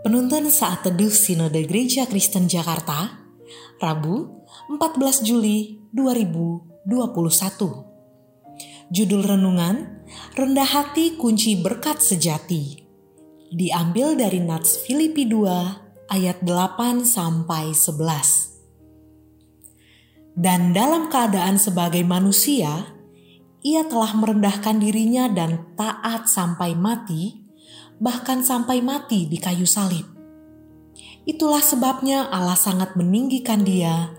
Penuntun saat teduh Sinode Gereja Kristen Jakarta, Rabu 14 Juli 2021. Judul renungan, Rendah Hati Kunci Berkat Sejati. Diambil dari Nats Filipi 2 ayat 8 sampai 11. Dan dalam keadaan sebagai manusia, ia telah merendahkan dirinya dan taat sampai mati, bahkan sampai mati di kayu salib. Itulah sebabnya Allah sangat meninggikan dia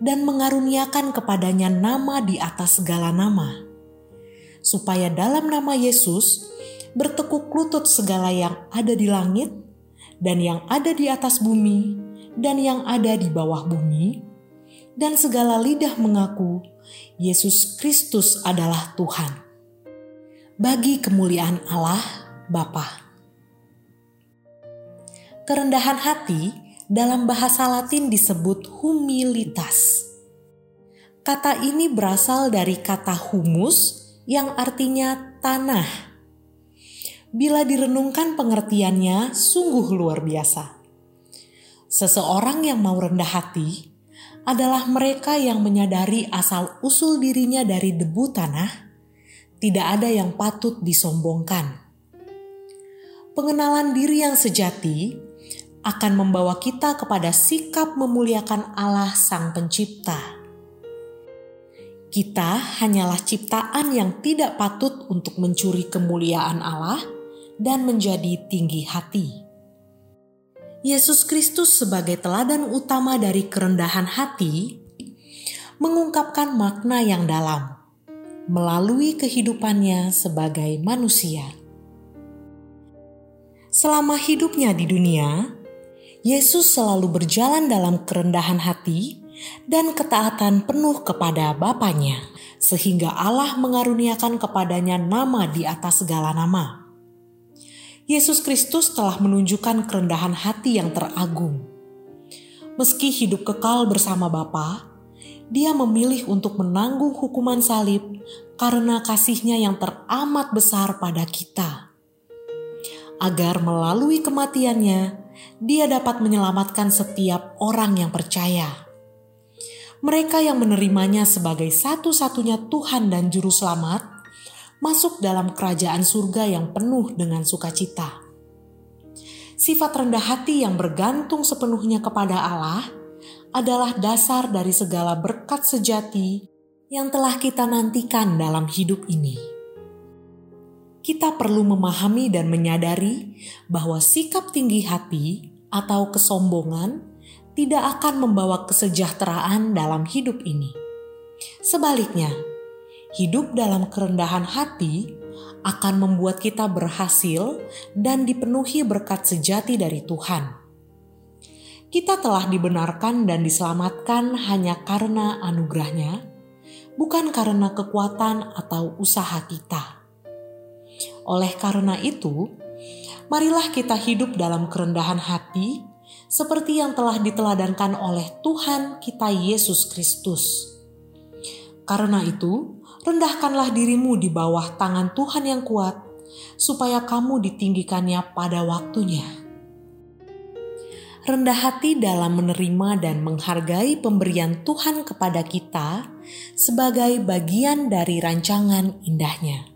dan mengaruniakan kepadanya nama di atas segala nama, supaya dalam nama Yesus bertekuk lutut segala yang ada di langit dan yang ada di atas bumi dan yang ada di bawah bumi, dan segala lidah mengaku Yesus Kristus adalah Tuhan. Bagi kemuliaan Allah Bapa. Kerendahan hati dalam bahasa Latin disebut humilitas. Kata ini berasal dari kata humus yang artinya tanah. Bila direnungkan pengertiannya sungguh luar biasa. Seseorang yang mau rendah hati adalah mereka yang menyadari asal-usul dirinya dari debu tanah, tidak ada yang patut disombongkan. Pengenalan diri yang sejati akan membawa kita kepada sikap memuliakan Allah Sang Pencipta. Kita hanyalah ciptaan yang tidak patut untuk mencuri kemuliaan Allah dan menjadi tinggi hati. Yesus Kristus sebagai teladan utama dari kerendahan hati mengungkapkan makna yang dalam melalui kehidupannya sebagai manusia. Selama hidupnya di dunia, Yesus selalu berjalan dalam kerendahan hati dan ketaatan penuh kepada Bapaknya, sehingga Allah mengaruniakan kepadanya nama di atas segala nama. Yesus Kristus telah menunjukkan kerendahan hati yang teragung. Meski hidup kekal bersama Bapa, dia memilih untuk menanggung hukuman salib karena kasihnya yang teramat besar pada kita. Agar melalui kematiannya, dia dapat menyelamatkan setiap orang yang percaya. Mereka yang menerimanya sebagai satu-satunya Tuhan dan Juru Selamat masuk dalam kerajaan surga yang penuh dengan sukacita. Sifat rendah hati yang bergantung sepenuhnya kepada Allah adalah dasar dari segala berkat sejati yang telah kita nantikan dalam hidup ini kita perlu memahami dan menyadari bahwa sikap tinggi hati atau kesombongan tidak akan membawa kesejahteraan dalam hidup ini. Sebaliknya, hidup dalam kerendahan hati akan membuat kita berhasil dan dipenuhi berkat sejati dari Tuhan. Kita telah dibenarkan dan diselamatkan hanya karena anugerahnya, bukan karena kekuatan atau usaha kita. Oleh karena itu, marilah kita hidup dalam kerendahan hati seperti yang telah diteladankan oleh Tuhan kita Yesus Kristus. Karena itu, rendahkanlah dirimu di bawah tangan Tuhan yang kuat, supaya kamu ditinggikannya pada waktunya. Rendah hati dalam menerima dan menghargai pemberian Tuhan kepada kita sebagai bagian dari rancangan indahnya.